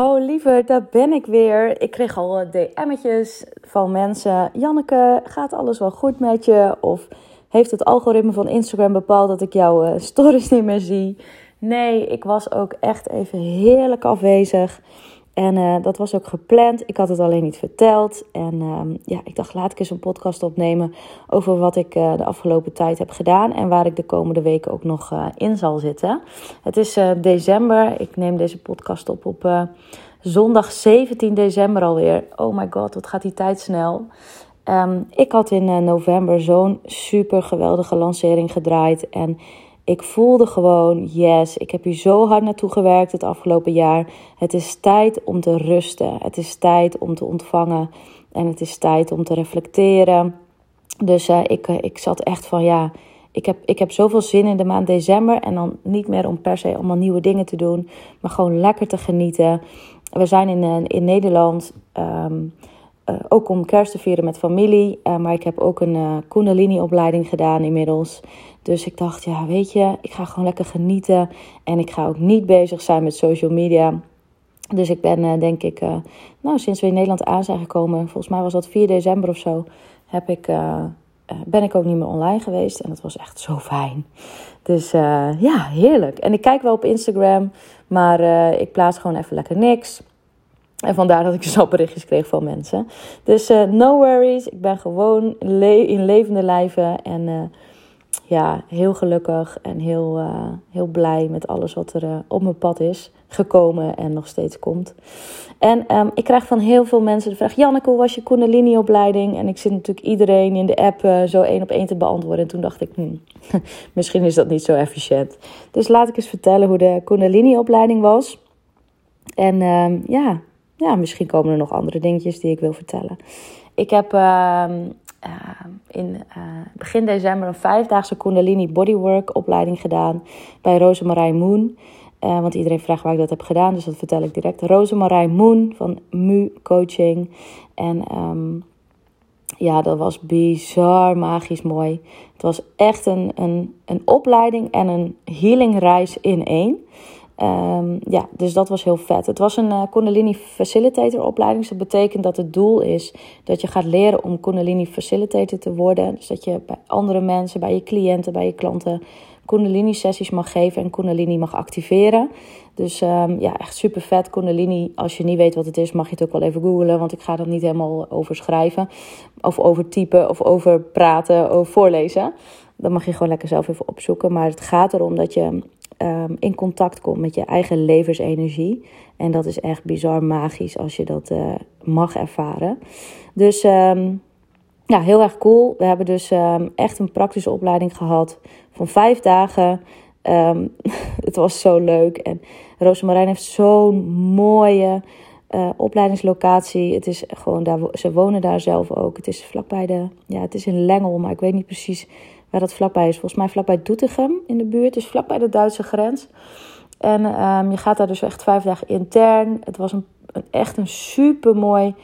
Ho liever, daar ben ik weer. Ik kreeg al DM'tjes van mensen. Janneke, gaat alles wel goed met je? Of heeft het algoritme van Instagram bepaald dat ik jouw uh, stories niet meer zie? Nee, ik was ook echt even heerlijk afwezig. En uh, dat was ook gepland. Ik had het alleen niet verteld. En uh, ja, ik dacht, laat ik eens een podcast opnemen over wat ik uh, de afgelopen tijd heb gedaan. En waar ik de komende weken ook nog uh, in zal zitten. Het is december. Ik neem deze podcast op op zondag 17 december alweer. Oh my god, wat gaat die tijd snel. Um, ik had in november zo'n super geweldige lancering gedraaid. En ik voelde gewoon, yes, ik heb hier zo hard naartoe gewerkt het afgelopen jaar. Het is tijd om te rusten. Het is tijd om te ontvangen. En het is tijd om te reflecteren. Dus uh, ik, uh, ik zat echt van, ja, ik heb, ik heb zoveel zin in de maand december. En dan niet meer om per se allemaal nieuwe dingen te doen. Maar gewoon lekker te genieten. We zijn in, uh, in Nederland... Uh, ook om kerst te vieren met familie. Uh, maar ik heb ook een uh, Kundalini-opleiding gedaan inmiddels. Dus ik dacht, ja, weet je, ik ga gewoon lekker genieten. En ik ga ook niet bezig zijn met social media. Dus ik ben, denk ik, nou, sinds we in Nederland aan zijn gekomen, volgens mij was dat 4 december of zo, heb ik, ben ik ook niet meer online geweest. En dat was echt zo fijn. Dus ja, heerlijk. En ik kijk wel op Instagram, maar ik plaats gewoon even lekker niks. En vandaar dat ik dus berichtjes kreeg van mensen. Dus uh, no worries. Ik ben gewoon in levende lijven. En uh, ja, heel gelukkig en heel, uh, heel blij met alles wat er op mijn pad is gekomen en nog steeds komt. En um, ik krijg van heel veel mensen de vraag: Janneke, hoe was je Kundalini-opleiding? En ik zit natuurlijk iedereen in de app zo één op één te beantwoorden. En toen dacht ik: hmm, misschien is dat niet zo efficiënt. Dus laat ik eens vertellen hoe de Kundalini-opleiding was. En um, ja, ja, misschien komen er nog andere dingetjes die ik wil vertellen. Ik heb uh, uh, in uh, begin december een vijfdaagse Kundalini Bodywork opleiding gedaan bij Rosemarijn Moon. Eh, want iedereen vraagt waar ik dat heb gedaan, dus dat vertel ik direct. Rosemarijn Moon van MU Coaching. En um, ja, dat was bizar magisch mooi. Het was echt een, een, een opleiding en een healingreis in één. Um, ja, dus dat was heel vet. Het was een uh, Kundalini Facilitator opleiding. Dus dat betekent dat het doel is dat je gaat leren om Kundalini Facilitator te worden. Dus dat je bij andere mensen, bij je cliënten, bij je klanten Kundalini sessies mag geven en Kundalini mag activeren. Dus um, ja, echt super vet. Kundalini, als je niet weet wat het is, mag je het ook wel even googlen. Want ik ga er niet helemaal over schrijven. Of over typen, of over praten, of voorlezen. Dan mag je gewoon lekker zelf even opzoeken. Maar het gaat erom dat je um, in contact komt met je eigen levensenergie. En dat is echt bizar magisch als je dat uh, mag ervaren. Dus um, ja, heel erg cool. We hebben dus um, echt een praktische opleiding gehad van vijf dagen. het was zo leuk. En Rosemarijn heeft zo'n mooie uh, opleidingslocatie. Het is gewoon daar, ze wonen daar zelf ook. Het is vlakbij de, ja, het is in Lengel, maar ik weet niet precies waar dat vlakbij is. Volgens mij vlakbij Doetinchem in de buurt. Dus vlakbij de Duitse grens. En um, je gaat daar dus echt vijf dagen intern. Het was een, echt een super mooi,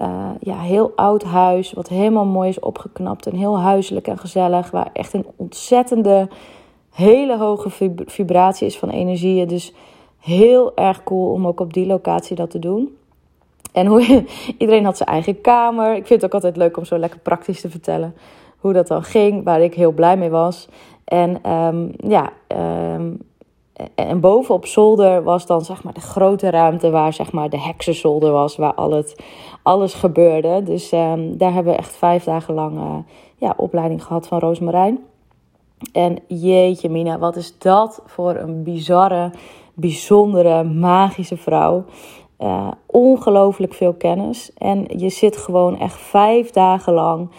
uh, ja, heel oud huis. Wat helemaal mooi is opgeknapt. En heel huiselijk en gezellig. Waar echt een ontzettende, hele hoge vibratie is van energieën. Dus heel erg cool om ook op die locatie dat te doen. En hoe, iedereen had zijn eigen kamer. Ik vind het ook altijd leuk om zo lekker praktisch te vertellen hoe dat dan ging, waar ik heel blij mee was. En um, ja, um, en boven op zolder was dan zeg maar de grote ruimte waar zeg maar de heksenzolder was, waar al het, alles gebeurde. Dus um, daar hebben we echt vijf dagen lang uh, ja, opleiding gehad van Roosmarijn. En jeetje Mina, wat is dat voor een bizarre, bijzondere, magische vrouw. Uh, ongelooflijk veel kennis. En je zit gewoon echt vijf dagen lang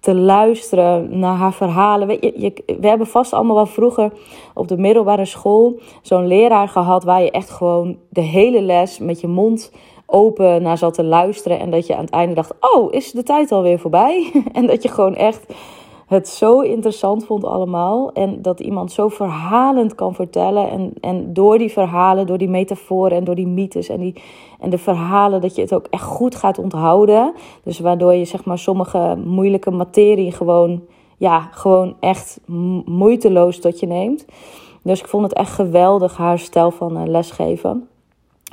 te luisteren naar haar verhalen. We hebben vast allemaal wel vroeger op de middelbare school zo'n leraar gehad waar je echt gewoon de hele les met je mond open naar zat te luisteren. En dat je aan het einde dacht: Oh, is de tijd alweer voorbij? en dat je gewoon echt het zo interessant vond allemaal. En dat iemand zo verhalend kan vertellen. En, en door die verhalen, door die metaforen en door die mythes en, die, en de verhalen, dat je het ook echt goed gaat onthouden. Dus waardoor je zeg maar sommige moeilijke materie gewoon, ja, gewoon echt moeiteloos tot je neemt. Dus ik vond het echt geweldig, haar stijl van uh, lesgeven.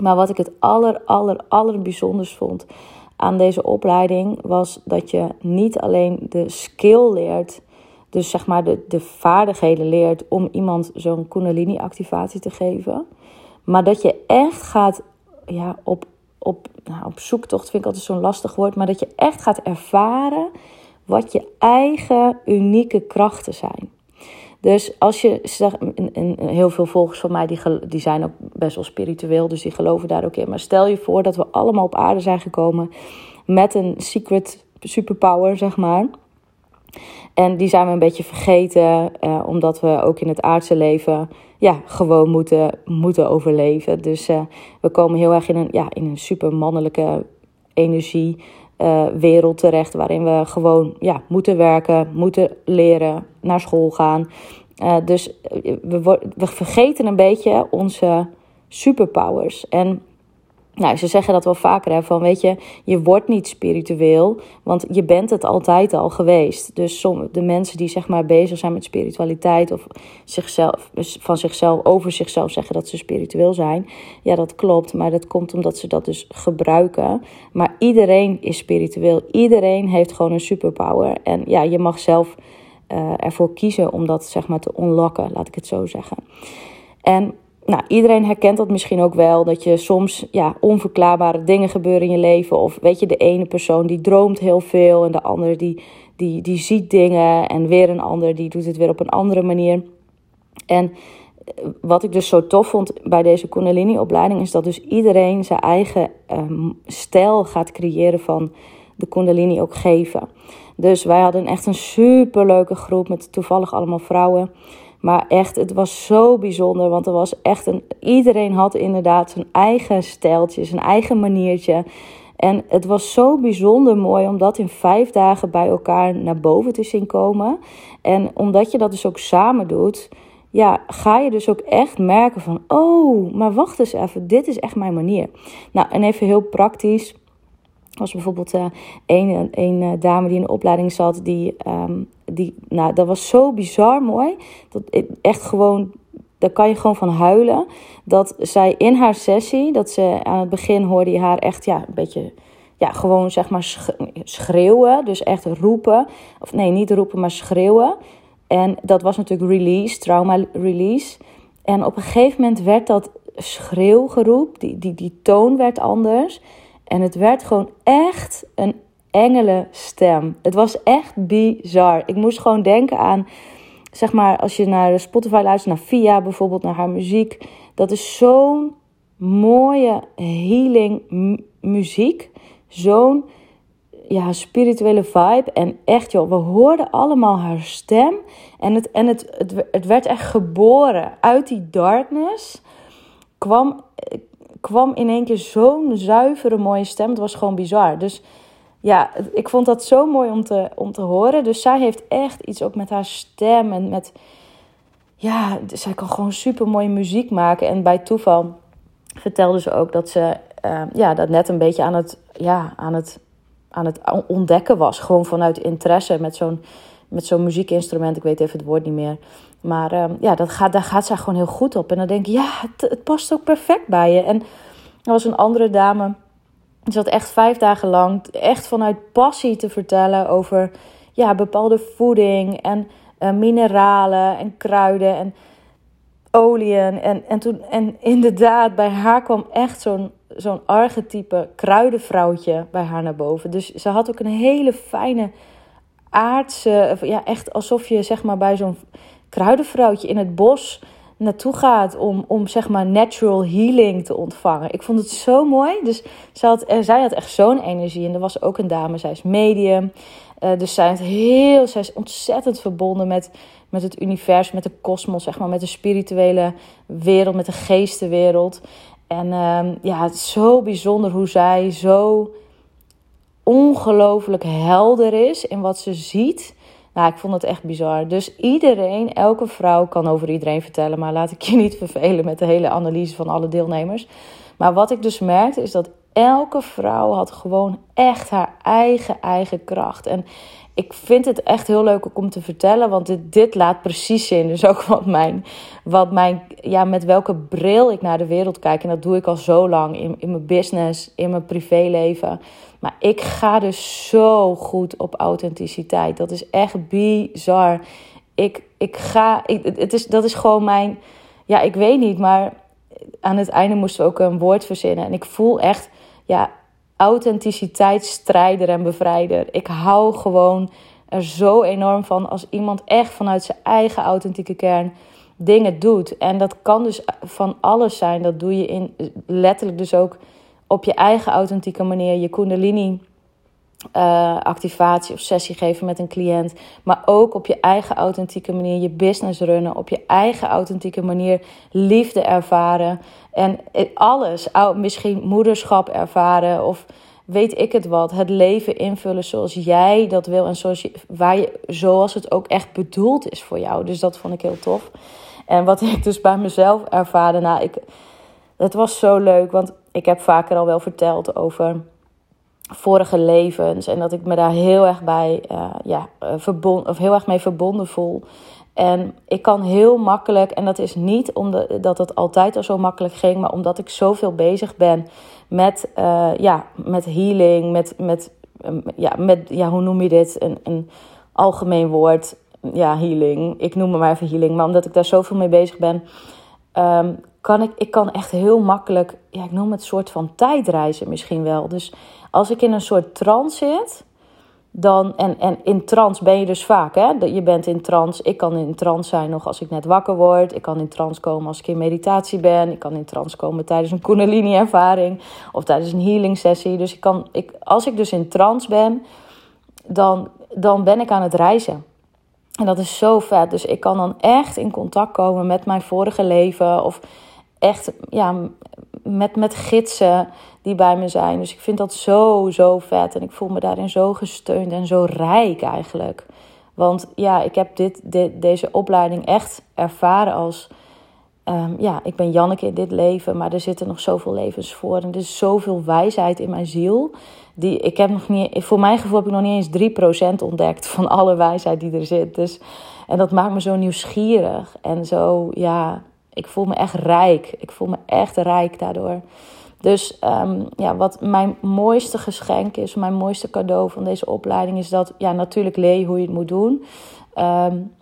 Maar wat ik het aller, aller, aller bijzonders vond aan deze opleiding was dat je niet alleen de skill leert, dus zeg maar de, de vaardigheden leert om iemand zo'n Kundalini-activatie te geven, maar dat je echt gaat ja, op, op, nou, op zoektocht, vind ik altijd zo'n lastig woord, maar dat je echt gaat ervaren wat je eigen unieke krachten zijn. Dus als je heel veel volgers van mij die, die zijn ook best wel spiritueel, dus die geloven daar ook in. Maar stel je voor dat we allemaal op aarde zijn gekomen met een secret superpower, zeg maar. En die zijn we een beetje vergeten, eh, omdat we ook in het aardse leven ja, gewoon moeten, moeten overleven. Dus eh, we komen heel erg in een, ja, in een super mannelijke energie. Uh, wereld terecht waarin we gewoon ja, moeten werken, moeten leren, naar school gaan. Uh, dus we, we vergeten een beetje onze superpowers. En nou, ze zeggen dat wel vaker, hè, van weet je, je wordt niet spiritueel, want je bent het altijd al geweest. Dus de mensen die zeg maar bezig zijn met spiritualiteit of zichzelf, van zichzelf, over zichzelf zeggen dat ze spiritueel zijn, ja dat klopt, maar dat komt omdat ze dat dus gebruiken. Maar iedereen is spiritueel, iedereen heeft gewoon een superpower. En ja, je mag zelf uh, ervoor kiezen om dat zeg maar te unlocken, laat ik het zo zeggen. En nou, iedereen herkent dat misschien ook wel. Dat je soms ja, onverklaarbare dingen gebeuren in je leven. Of weet je, de ene persoon die droomt heel veel. En de andere die, die, die ziet dingen. En weer een ander die doet het weer op een andere manier. En eh, wat ik dus zo tof vond bij deze Kundalini-opleiding. Is dat dus iedereen zijn eigen um, stijl gaat creëren van de Kundalini ook geven. Dus wij hadden echt een superleuke groep met toevallig allemaal vrouwen. Maar echt, het was zo bijzonder. Want er was echt een. Iedereen had inderdaad zijn eigen stijltje, zijn eigen maniertje. En het was zo bijzonder mooi om dat in vijf dagen bij elkaar naar boven te zien komen. En omdat je dat dus ook samen doet, ja, ga je dus ook echt merken van, oh, maar wacht eens even, dit is echt mijn manier. Nou, en even heel praktisch was bijvoorbeeld uh, een, een uh, dame die in de opleiding zat, die, um, die, nou, dat was zo bizar mooi. Dat echt gewoon, daar kan je gewoon van huilen. Dat zij in haar sessie, dat ze aan het begin hoorde je haar echt, ja, een beetje, ja, gewoon zeg maar schreeuwen. Dus echt roepen. Of nee, niet roepen, maar schreeuwen. En dat was natuurlijk release, trauma release. En op een gegeven moment werd dat schreeuwgeroep, die, die, die toon werd anders. En het werd gewoon echt een engelenstem. Het was echt bizar. Ik moest gewoon denken aan, zeg maar, als je naar Spotify luistert, naar Via bijvoorbeeld, naar haar muziek. Dat is zo'n mooie healing muziek. Zo'n ja, spirituele vibe. En echt, joh, we hoorden allemaal haar stem. En het, en het, het, het werd echt geboren uit die darkness. Kwam, kwam in één keer zo'n zuivere, mooie stem. Het was gewoon bizar. Dus ja, ik vond dat zo mooi om te, om te horen. Dus zij heeft echt iets ook met haar stem en met. Ja, zij kan gewoon super mooie muziek maken. En bij toeval vertelde ze ook dat ze uh, ja, dat net een beetje aan het, ja, aan, het, aan het ontdekken was. Gewoon vanuit interesse met zo'n met zo'n muziekinstrument. Ik weet even het woord niet meer. Maar uh, ja, dat gaat, daar gaat zij gewoon heel goed op. En dan denk ik, ja, het, past ook perfect bij je. En er was een andere dame. Die zat echt vijf dagen lang echt vanuit passie te vertellen over ja, bepaalde voeding en uh, mineralen en kruiden en oliën. En, en, toen, en inderdaad, bij haar kwam echt zo'n zo'n archetype kruidenvrouwtje bij haar naar boven. Dus ze had ook een hele fijne aardse, ja, echt alsof je zeg maar bij zo'n kruidenvrouwtje in het bos naartoe gaat om, om zeg maar natural healing te ontvangen. Ik vond het zo mooi. Dus zij had, eh, zij had echt zo'n energie. En er was ook een dame, zij is medium. Uh, dus zij, is heel, zij is ontzettend verbonden met, met het universum, met de kosmos, zeg maar, met de spirituele wereld, met de geestenwereld. En uh, ja, het is zo bijzonder hoe zij zo ongelooflijk helder is in wat ze ziet. Nou, ik vond het echt bizar. Dus iedereen, elke vrouw kan over iedereen vertellen. Maar laat ik je niet vervelen met de hele analyse van alle deelnemers. Maar wat ik dus merkte is dat elke vrouw had gewoon echt haar eigen, eigen kracht. En ik vind het echt heel leuk om te vertellen, want dit, dit laat precies zien. Dus ook wat mijn, wat mijn, ja, met welke bril ik naar de wereld kijk. En dat doe ik al zo lang in, in mijn business, in mijn privéleven. Maar ik ga dus zo goed op authenticiteit. Dat is echt bizar. Ik, ik ga, ik, het is, dat is gewoon mijn, ja, ik weet niet, maar aan het einde moesten we ook een woord verzinnen. En ik voel echt, ja, authenticiteitsstrijder en bevrijder. Ik hou gewoon er zo enorm van als iemand echt vanuit zijn eigen authentieke kern dingen doet. En dat kan dus van alles zijn. Dat doe je in letterlijk dus ook op je eigen authentieke manier. Je kundalini uh, activatie of sessie geven met een cliënt. Maar ook op je eigen authentieke manier je business runnen. Op je eigen authentieke manier liefde ervaren. En alles, misschien moederschap ervaren of weet ik het wat. Het leven invullen zoals jij dat wil en zoals, je, waar je, zoals het ook echt bedoeld is voor jou. Dus dat vond ik heel tof. En wat ik dus bij mezelf ervaarde, nou, ik, het was zo leuk, want ik heb vaker al wel verteld over vorige levens. En dat ik me daar heel erg bij uh, ja, eh, verbonden, of heel erg mee verbonden voel. En ik kan heel makkelijk, en dat is niet omdat dat het altijd al zo makkelijk ging, maar omdat ik zoveel bezig ben met, uh, ja, met healing, met, met, ja, met ja, hoe noem je dit? Een, een algemeen woord. Ja, healing. Ik noem het maar even healing. Maar omdat ik daar zoveel mee bezig ben, um, kan ik, ik kan echt heel makkelijk, ja, ik noem het soort van tijdreizen misschien wel. Dus als ik in een soort trance zit, dan, en, en in trance ben je dus vaak, hè? Je bent in trance. Ik kan in trance zijn nog als ik net wakker word. Ik kan in trance komen als ik in meditatie ben. Ik kan in trance komen tijdens een Kundalini-ervaring of tijdens een healing sessie. Dus ik kan, ik, als ik dus in trance ben, dan, dan ben ik aan het reizen. En dat is zo vet. Dus ik kan dan echt in contact komen met mijn vorige leven. Of echt ja, met, met gidsen die bij me zijn. Dus ik vind dat zo, zo vet. En ik voel me daarin zo gesteund en zo rijk eigenlijk. Want ja, ik heb dit, deze opleiding echt ervaren als... Um, ja, ik ben Janneke in dit leven, maar er zitten nog zoveel levens voor. En er is zoveel wijsheid in mijn ziel. Die, ik heb nog niet, voor mijn gevoel heb ik nog niet eens 3% ontdekt van alle wijsheid die er zit. Dus, en dat maakt me zo nieuwsgierig. En zo, ja, ik voel me echt rijk. Ik voel me echt rijk daardoor. Dus um, ja, wat mijn mooiste geschenk is, mijn mooiste cadeau van deze opleiding, is dat, ja, natuurlijk leer je hoe je het moet doen. Um,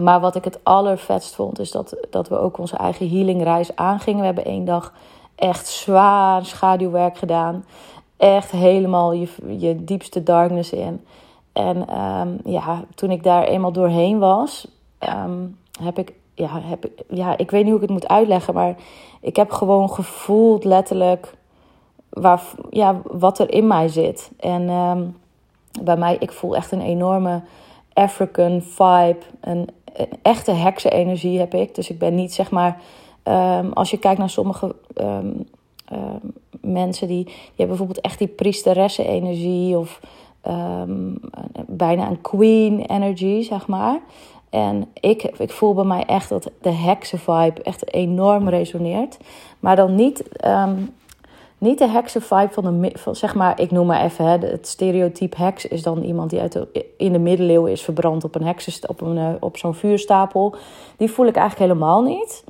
maar wat ik het allervetst vond, is dat, dat we ook onze eigen healingreis aangingen. We hebben één dag echt zwaar schaduwwerk gedaan. Echt helemaal je, je diepste darkness in. En um, ja, toen ik daar eenmaal doorheen was, heb ik ja, heb, ja, ik weet niet hoe ik het moet uitleggen, maar ik heb gewoon gevoeld letterlijk waar, ja, wat er in mij zit. En um, bij mij, ik voel echt een enorme African vibe, een, een echte heksenenergie heb ik. Dus ik ben niet zeg maar, um, als je kijkt naar sommige um, mensen die, die hebben bijvoorbeeld echt die priesteressen energie of bijna een queen energy, zeg maar. En ik, ik voel bij mij echt dat de heksenvibe echt enorm resoneert. Maar dan niet, um, niet de heksenvibe van de, van, zeg maar, ik noem maar even, hè, het stereotype heks is dan iemand die uit in de middeleeuwen is verbrand op, een heksen, op, een, eh, op zo'n vuurstapel. Die voel ik eigenlijk helemaal niet.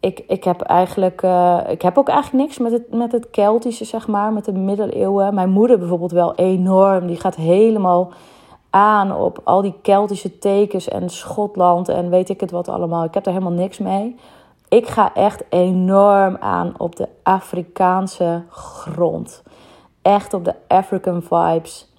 Ik, ik, heb eigenlijk, uh, ik heb ook eigenlijk niks met het, met het Keltische, zeg maar, met de middeleeuwen. Mijn moeder bijvoorbeeld wel enorm. Die gaat helemaal aan op al die Keltische tekens en Schotland en weet ik het wat allemaal. Ik heb er helemaal niks mee. Ik ga echt enorm aan op de Afrikaanse grond. Echt op de African vibes.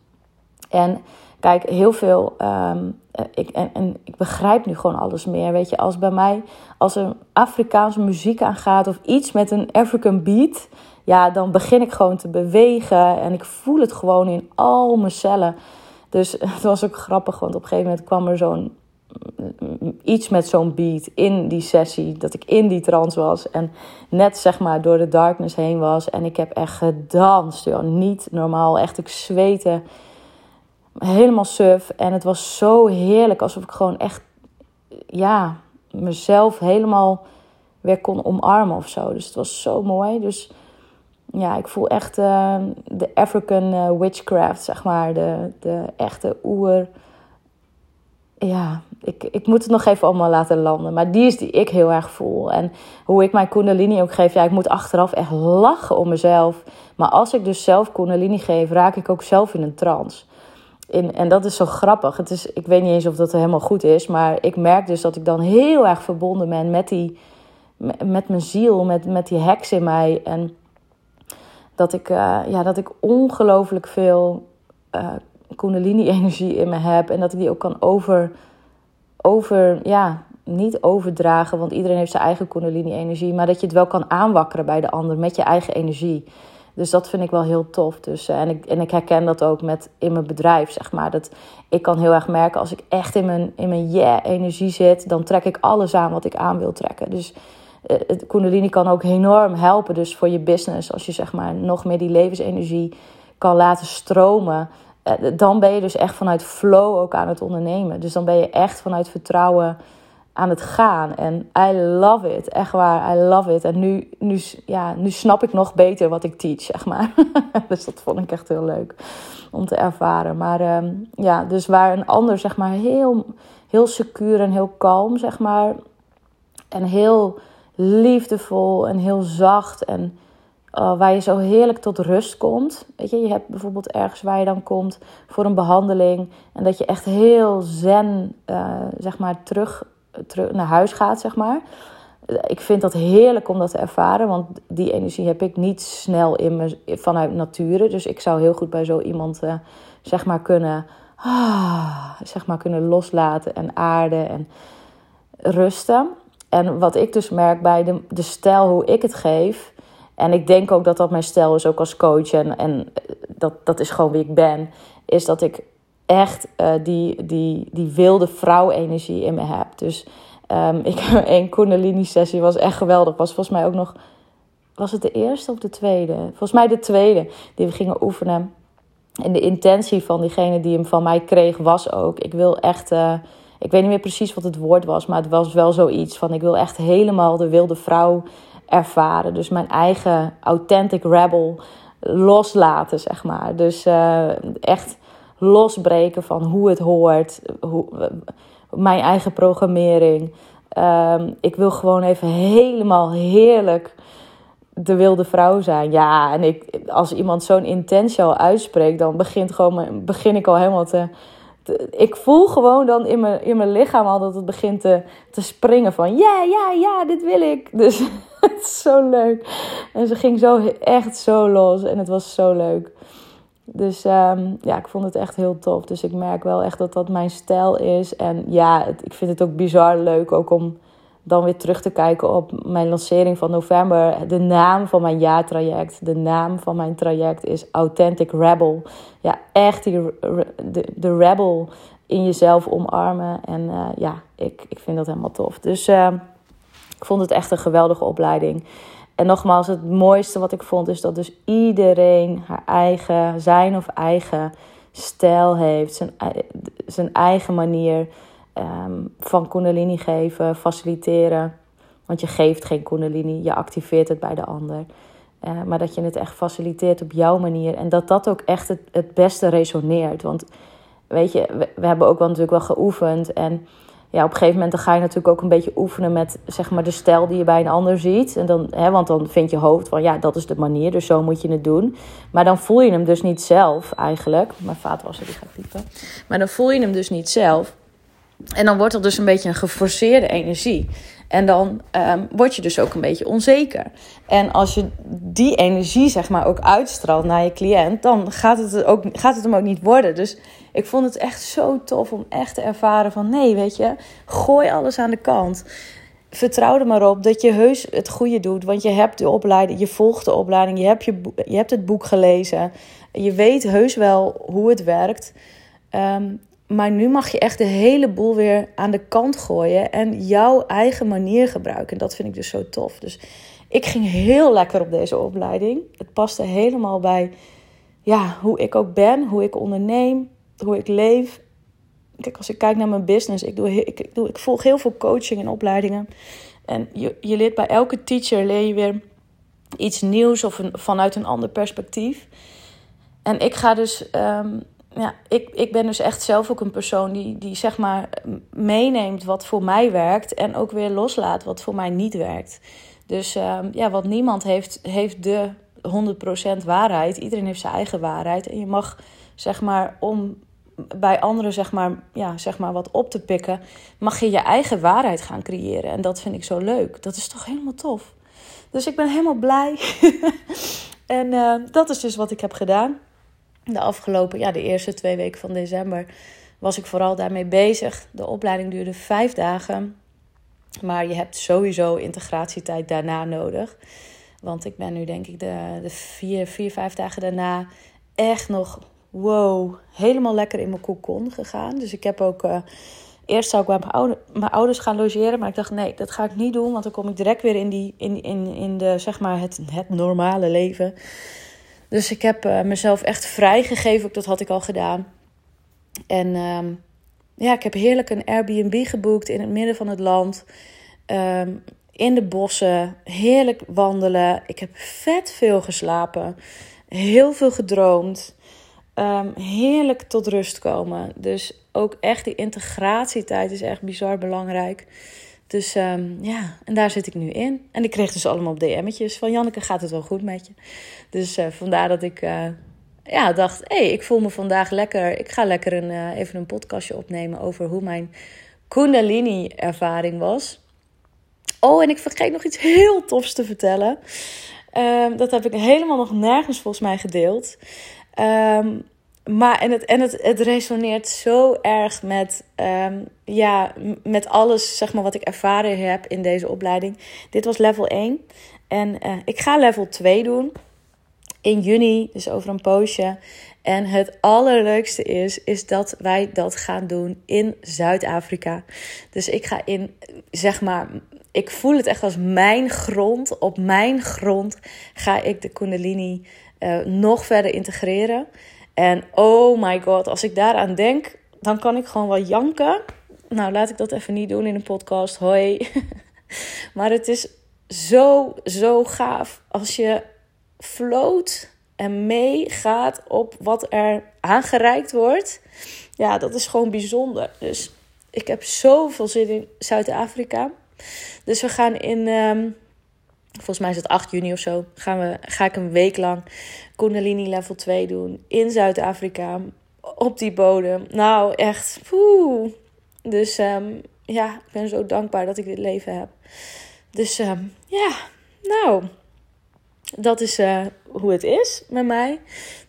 En kijk, heel veel. Um, ik, en, en, ik begrijp nu gewoon alles meer. Weet je, als bij mij, als er Afrikaanse muziek aangaat of iets met een African beat, ja, dan begin ik gewoon te bewegen en ik voel het gewoon in al mijn cellen. Dus het was ook grappig, want op een gegeven moment kwam er zo'n iets met zo'n beat in die sessie. Dat ik in die trance was en net zeg maar door de darkness heen was. En ik heb echt gedanst, joh. niet normaal. Echt, ik zweette helemaal suf. En het was zo heerlijk, alsof ik gewoon echt, ja, mezelf helemaal weer kon omarmen of zo. Dus het was zo mooi. Dus ja, ik voel echt uh, de African uh, witchcraft, zeg maar. De, de echte oer. Ja, ik, ik moet het nog even allemaal laten landen. Maar die is die ik heel erg voel. En hoe ik mijn Kundalini ook geef. Ja, ik moet achteraf echt lachen om mezelf. Maar als ik dus zelf Kundalini geef, raak ik ook zelf in een trance. In, en dat is zo grappig. Het is, ik weet niet eens of dat helemaal goed is. Maar ik merk dus dat ik dan heel erg verbonden ben met, die, met mijn ziel. Met, met die heks in mij. En dat ik, uh, ja, dat ik ongelooflijk veel uh, Kundalini-energie in me heb. En dat ik die ook kan over, over, ja, niet overdragen. Want iedereen heeft zijn eigen Kundalini-energie. Maar dat je het wel kan aanwakkeren bij de ander met je eigen energie. Dus dat vind ik wel heel tof. Dus, uh, en, ik, en ik herken dat ook met in mijn bedrijf, zeg maar. Dat ik kan heel erg merken als ik echt in mijn, in mijn yeah-energie zit, dan trek ik alles aan wat ik aan wil trekken. Dus het Kundalini kan ook enorm helpen dus voor je business. Als je zeg maar nog meer die levensenergie kan laten stromen. Uh, dan ben je dus echt vanuit flow ook aan het ondernemen. Dus dan ben je echt vanuit vertrouwen aan het gaan. En I love it. Echt waar, I love it. En nu, nu, ja, nu snap ik nog beter wat ik teach, zeg maar. dus dat vond ik echt heel leuk om te ervaren. Maar um, ja, dus waar een ander, zeg maar, heel, heel secuur en heel kalm, zeg maar. En heel liefdevol en heel zacht. En uh, waar je zo heerlijk tot rust komt. Weet je, je hebt bijvoorbeeld ergens waar je dan komt voor een behandeling. En dat je echt heel zen, uh, zeg maar, terug terug naar huis gaat, zeg maar. Ik vind dat heerlijk om dat te ervaren, want die energie heb ik niet snel in me vanuit nature. Dus ik zou heel goed bij zo iemand, uh, zeg maar, kunnen, ah, zeg maar, kunnen loslaten en aarden en rusten. En wat ik dus merk bij de, de stijl hoe ik het geef, en ik denk ook dat dat mijn stijl is, ook als coach, en, en dat, dat is gewoon wie ik ben, is dat ik echt uh, die, die, die wilde vrouw-energie in me heb. Dus um, ik heb één Kundalini-sessie, was echt geweldig. Was volgens mij ook nog, was het de eerste of de tweede? Volgens mij de tweede, die we gingen oefenen. En de intentie van diegene die hem van mij kreeg was ook: ik wil echt. Uh, ik weet niet meer precies wat het woord was, maar het was wel zoiets van: ik wil echt helemaal de wilde vrouw ervaren. Dus mijn eigen authentic rebel loslaten, zeg maar. Dus uh, echt losbreken van hoe het hoort, hoe, mijn eigen programmering. Um, ik wil gewoon even helemaal heerlijk de wilde vrouw zijn. Ja, en ik, als iemand zo'n intentie al uitspreekt, dan begint gewoon, begin ik al helemaal te, Ik voel gewoon dan in mijn, in mijn lichaam al dat het begint te, te springen van... Ja, ja, ja, dit wil ik. Dus het is zo leuk. En ze ging zo echt zo los en het was zo leuk. Dus um, ja, ik vond het echt heel tof. Dus ik merk wel echt dat dat mijn stijl is. En ja, ik vind het ook bizar leuk ook om dan weer terug te kijken op mijn lancering van november. De naam van mijn jaartraject, de naam van mijn traject is Authentic Rebel. Ja, echt die, de, de rebel in jezelf omarmen. En uh, ja, ik, ik vind dat helemaal tof. Dus uh, ik vond het echt een geweldige opleiding. En nogmaals, het mooiste wat ik vond is dat dus iedereen haar eigen, zijn of eigen stijl heeft. Zijn, zijn eigen manier um, van kundalini geven, faciliteren. Want je geeft geen kundalini, je activeert het bij de ander. Uh, maar dat je het echt faciliteert op jouw manier. En dat dat ook echt het, het beste resoneert. Want weet je, we, hebben ook wel natuurlijk wel geoefend. En ja, op een gegeven moment dan ga je natuurlijk ook een beetje oefenen met zeg maar, de stijl die je bij een ander ziet. En dan, hè, want dan vindt je hoofd van ja, dat is de manier, dus zo moet je het doen. Maar dan voel je hem dus niet zelf eigenlijk. Mijn vaatwasser die gaat piepen. Maar dan voel je hem dus niet zelf. En dan wordt er dus een beetje een geforceerde energie. En dan um, word je dus ook een beetje onzeker. En als je die energie, zeg maar, ook uitstraalt naar je cliënt, dan gaat het, ook, gaat het hem ook niet worden. Dus ik vond het echt zo tof om echt te ervaren van nee, weet je, gooi alles aan de kant. Vertrouw er maar op dat je heus het goede doet. Want je hebt de opleiding, je volgt de opleiding, je hebt, je, je hebt het boek gelezen. Je weet heus wel hoe het werkt. Um, maar nu mag je echt de hele boel weer aan de kant gooien en jouw eigen manier gebruiken. En dat vind ik dus zo tof. Dus ik ging heel lekker op deze opleiding. Het paste helemaal bij ja, hoe ik ook ben, hoe ik onderneem, hoe ik leef. Kijk, als ik kijk naar mijn business, ik, doe, ik, ik, doe, ik volg heel veel coaching en opleidingen. En je, je leert bij elke teacher leer je weer iets nieuws of vanuit een ander perspectief. En ik ga dus, ehm, ja, ik, ik ben dus echt zelf ook een persoon die, die zeg maar meeneemt wat voor mij werkt en ook weer loslaat wat voor mij niet werkt. Dus ehm, ja, wat niemand heeft, heeft de 100% waarheid. Iedereen heeft zijn eigen waarheid. En je mag, zeg maar, om bij anderen zeg maar, ja, zeg maar wat op te pikken, mag je je eigen waarheid gaan creëren. En dat vind ik zo leuk. Dat is toch helemaal tof. Dus ik ben helemaal blij. en uh, dat is dus wat ik heb gedaan. De afgelopen, ja, de eerste twee weken van december was ik vooral daarmee bezig. De opleiding duurde vijf dagen. Maar je hebt sowieso integratietijd daarna nodig. Want ik ben nu denk ik de, de vier, vier, vijf dagen daarna echt nog, wow, helemaal lekker in mijn cocon gegaan. Dus ik heb ook, uh, eerst zou ik bij mijn, mijn ouders gaan logeren. Maar ik dacht, nee, dat ga ik niet doen. Want dan kom ik direct weer in, die, in, in, in de, zeg maar, het, het normale leven. Dus ik heb uh, mezelf echt vrijgegeven. Dat had ik al gedaan. En um, ja, ik heb heerlijk een Airbnb geboekt in het midden van het land. Um, in de bossen, heerlijk wandelen. Ik heb vet veel geslapen, heel veel gedroomd. Um, heerlijk tot rust komen. Dus ook echt die integratietijd is echt bizar belangrijk. Dus um, ja, en daar zit ik nu in. En ik kreeg dus allemaal DM'tjes van Janneke, gaat het wel goed met je? Dus uh, vandaar dat ik uh, ja, dacht, hé, hey, ik voel me vandaag lekker. Ik ga lekker een, uh, even een podcastje opnemen over hoe mijn Kundalini-ervaring was. Oh, en ik vergeet nog iets heel tofs te vertellen. Um, dat heb ik helemaal nog nergens volgens mij gedeeld. Um, maar en, het, en het, het resoneert zo erg met, um, ja, met alles zeg maar, wat ik ervaren heb in deze opleiding. Dit was level 1. En uh, ik ga level 2 doen in juni, dus over een poosje. En het allerleukste is, is dat wij dat gaan doen in Zuid-Afrika. Dus ik ga in, zeg maar, ik voel het echt als mijn grond. Op mijn grond ga ik de Kundalini uh, nog verder integreren. En oh my god, als ik daaraan denk, dan kan ik gewoon wel janken. Nou, laat ik dat even niet doen in een podcast. Hoi. maar het is zo, zo gaaf als je floot en meegaat op wat er aangereikt wordt. Ja, dat is gewoon bijzonder. Dus ik heb zoveel zin in Zuid-Afrika. Dus we gaan in, um, volgens mij is het 8 juni of zo, gaan we, ga ik een week lang Kundalini level 2 doen in Zuid-Afrika. Op die bodem. Nou, echt. Dus um, ja, ik ben zo dankbaar dat ik dit leven heb. Dus um, ja, nou, dat is uh, hoe het is met mij.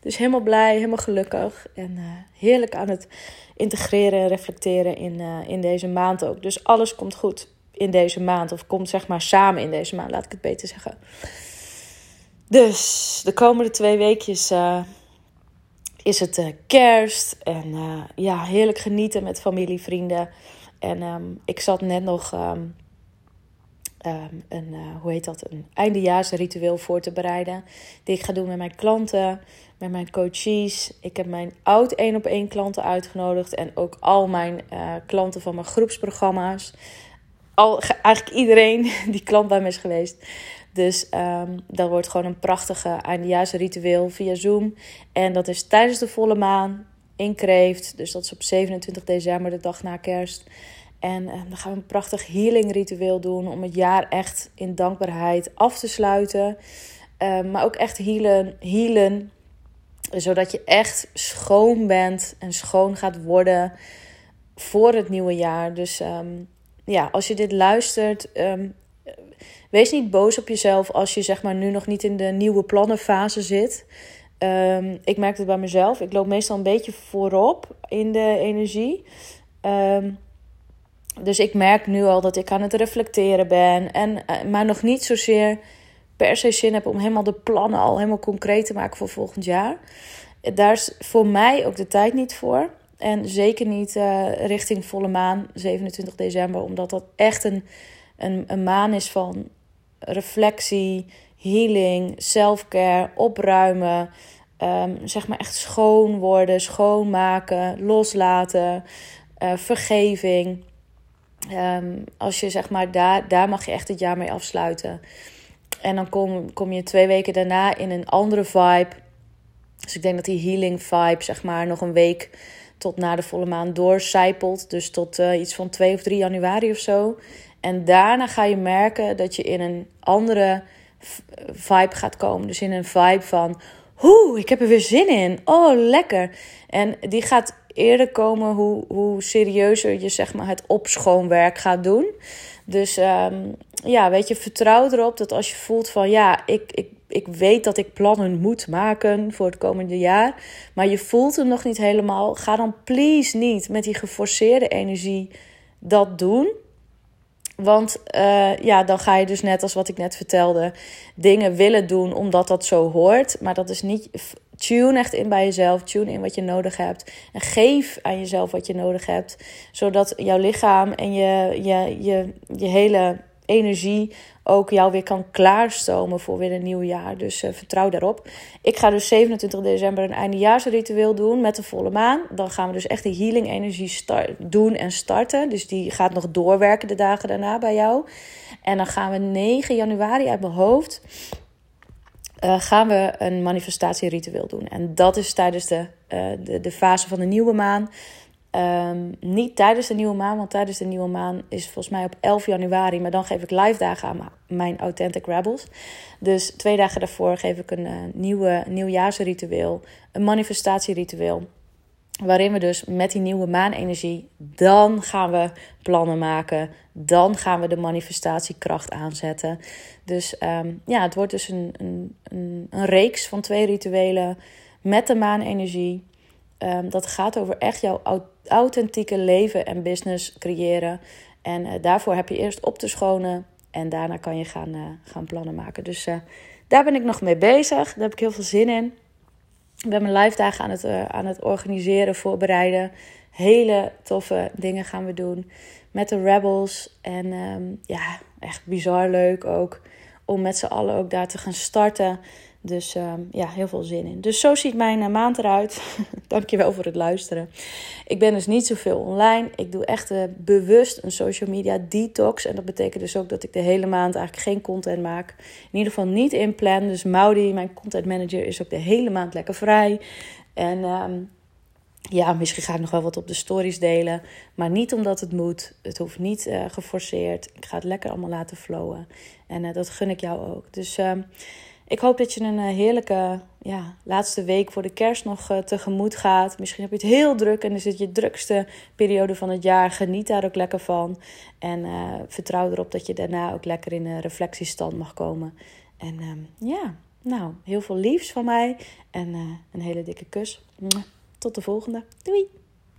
Dus helemaal blij, helemaal gelukkig. En uh, heerlijk aan het integreren en reflecteren in, uh, in deze maand ook. Dus alles komt goed in deze maand. Of komt zeg maar samen in deze maand, laat ik het beter zeggen. Dus de komende twee weekjes uh, is het uh, kerst. En uh, ja, heerlijk genieten met familie, vrienden. En um, ik zat net nog um, um, een, hoe heet dat, een eindejaarsritueel voor te bereiden. Die ik ga doen met mijn klanten, met mijn coaches. Ik heb mijn oud één op één klanten uitgenodigd. En ook al mijn klanten van mijn groepsprogramma's al, eigenlijk iedereen die klant bij me is geweest. Dus um, dat wordt gewoon een prachtige eindejaarsritueel via Zoom. En dat is tijdens de volle maan in Kreeft. Dus dat is op 27 december, de dag na kerst. En uh, dan gaan we een prachtig healing ritueel doen om het jaar echt in dankbaarheid af te sluiten. Uh, maar ook echt healen, healen, zodat je echt schoon bent en schoon gaat worden voor het nieuwe jaar. Dus ja, als je dit luistert, um, wees niet boos op jezelf als je zeg maar nu nog niet in de nieuwe plannenfase zit. Um, ik merk het bij mezelf. Ik loop meestal een beetje voorop in de energie. Um, dus ik merk nu al dat ik aan het reflecteren ben. En, uh, maar nog niet zozeer per se zin heb om helemaal de plannen al helemaal concreet te maken voor volgend jaar. Daar is voor mij ook de tijd niet voor. En zeker niet uh, richting volle maan, 27 december, omdat dat echt een, een, een maan is van reflectie, healing, self-care, opruimen. Um, zeg maar echt schoon worden, schoonmaken, loslaten, uh, vergeving. Um, als je zeg maar daar, daar mag je echt het jaar mee afsluiten. En dan kom, kom je twee weken daarna in een andere vibe. Dus ik denk dat die healing vibe, zeg maar, nog een week tot na de volle maan doorcijpelt. Dus tot uh, iets van 2 of 3 januari of zo. En daarna ga je merken dat je in een andere vibe gaat komen. Dus in een vibe van, Oeh, ik heb er weer zin in. Oh, lekker. En die gaat eerder komen hoe, hoe serieuzer je zeg maar, het opschoonwerk gaat doen. Dus um, ja, weet je, vertrouw erop dat als je voelt van ja, ik, ik, ik weet dat ik plannen moet maken voor het komende jaar. Maar je voelt hem nog niet helemaal. Ga dan please niet met die geforceerde energie dat doen. Want uh, ja, dan ga je dus net als wat ik net vertelde, dingen willen doen omdat dat zo hoort. Maar dat is niet. Tune echt in bij jezelf. Tune in wat je nodig hebt. En geef aan jezelf wat je nodig hebt. Zodat jouw lichaam en je, je, je, je hele energie ook jou weer kan klaarstomen voor weer een nieuw jaar. Dus uh, vertrouw daarop. Ik ga dus 27 december een eindejaarsritueel doen met de volle maan. Dan gaan we dus echt de healing energie doen en starten. Dus die gaat nog doorwerken de dagen daarna bij jou. En dan gaan we 9 januari uit mijn hoofd. Uh, gaan we een manifestatieritueel doen. En dat is tijdens de, uh, de, de fase van de nieuwe maan. Um, niet tijdens de nieuwe maan, want tijdens de nieuwe maan is volgens mij op 11 januari. Maar dan geef ik live dagen aan mijn Authentic Rebels. Dus twee dagen daarvoor geef ik een uh, nieuwe nieuwjaarsritueel, een manifestatieritueel. Waarin we dus met die nieuwe maanenergie, dan gaan we plannen maken. Dan gaan we de manifestatiekracht aanzetten. Dus um, ja, het wordt dus een, een, een, een reeks van twee rituelen met de maanenergie. Um, dat gaat over echt jouw authentieke leven en business creëren. En uh, daarvoor heb je eerst op te schonen en daarna kan je gaan, uh, gaan plannen maken. Dus uh, daar ben ik nog mee bezig. Daar heb ik heel veel zin in. Ik ben mijn live dagen aan het, aan het organiseren, voorbereiden. Hele toffe dingen gaan we doen met de Rebels. En um, ja, echt bizar leuk ook om met z'n allen ook daar te gaan starten. Dus uh, ja, heel veel zin in. Dus zo ziet mijn uh, maand eruit. Dankjewel voor het luisteren. Ik ben dus niet zoveel online. Ik doe echt uh, bewust een social media detox. En dat betekent dus ook dat ik de hele maand eigenlijk geen content maak. In ieder geval niet inplan. Dus Maudi, mijn content manager, is ook de hele maand lekker vrij. En um, ja, misschien ga ik nog wel wat op de stories delen. Maar niet omdat het moet. Het hoeft niet uh, geforceerd. Ik ga het lekker allemaal laten flowen. En uh, dat gun ik jou ook. Dus uh, ik hoop dat je een uh, heerlijke ja, laatste week voor de kerst nog tegemoet gaat. Misschien heb je het heel druk en is het je drukste periode van het jaar. Geniet daar ook lekker van. En vertrouw erop dat je daarna ook lekker in een reflectiestand mag komen. En ehm, ja, nou, heel veel liefs van mij. En een hele dikke kus. Tot de volgende. Doei!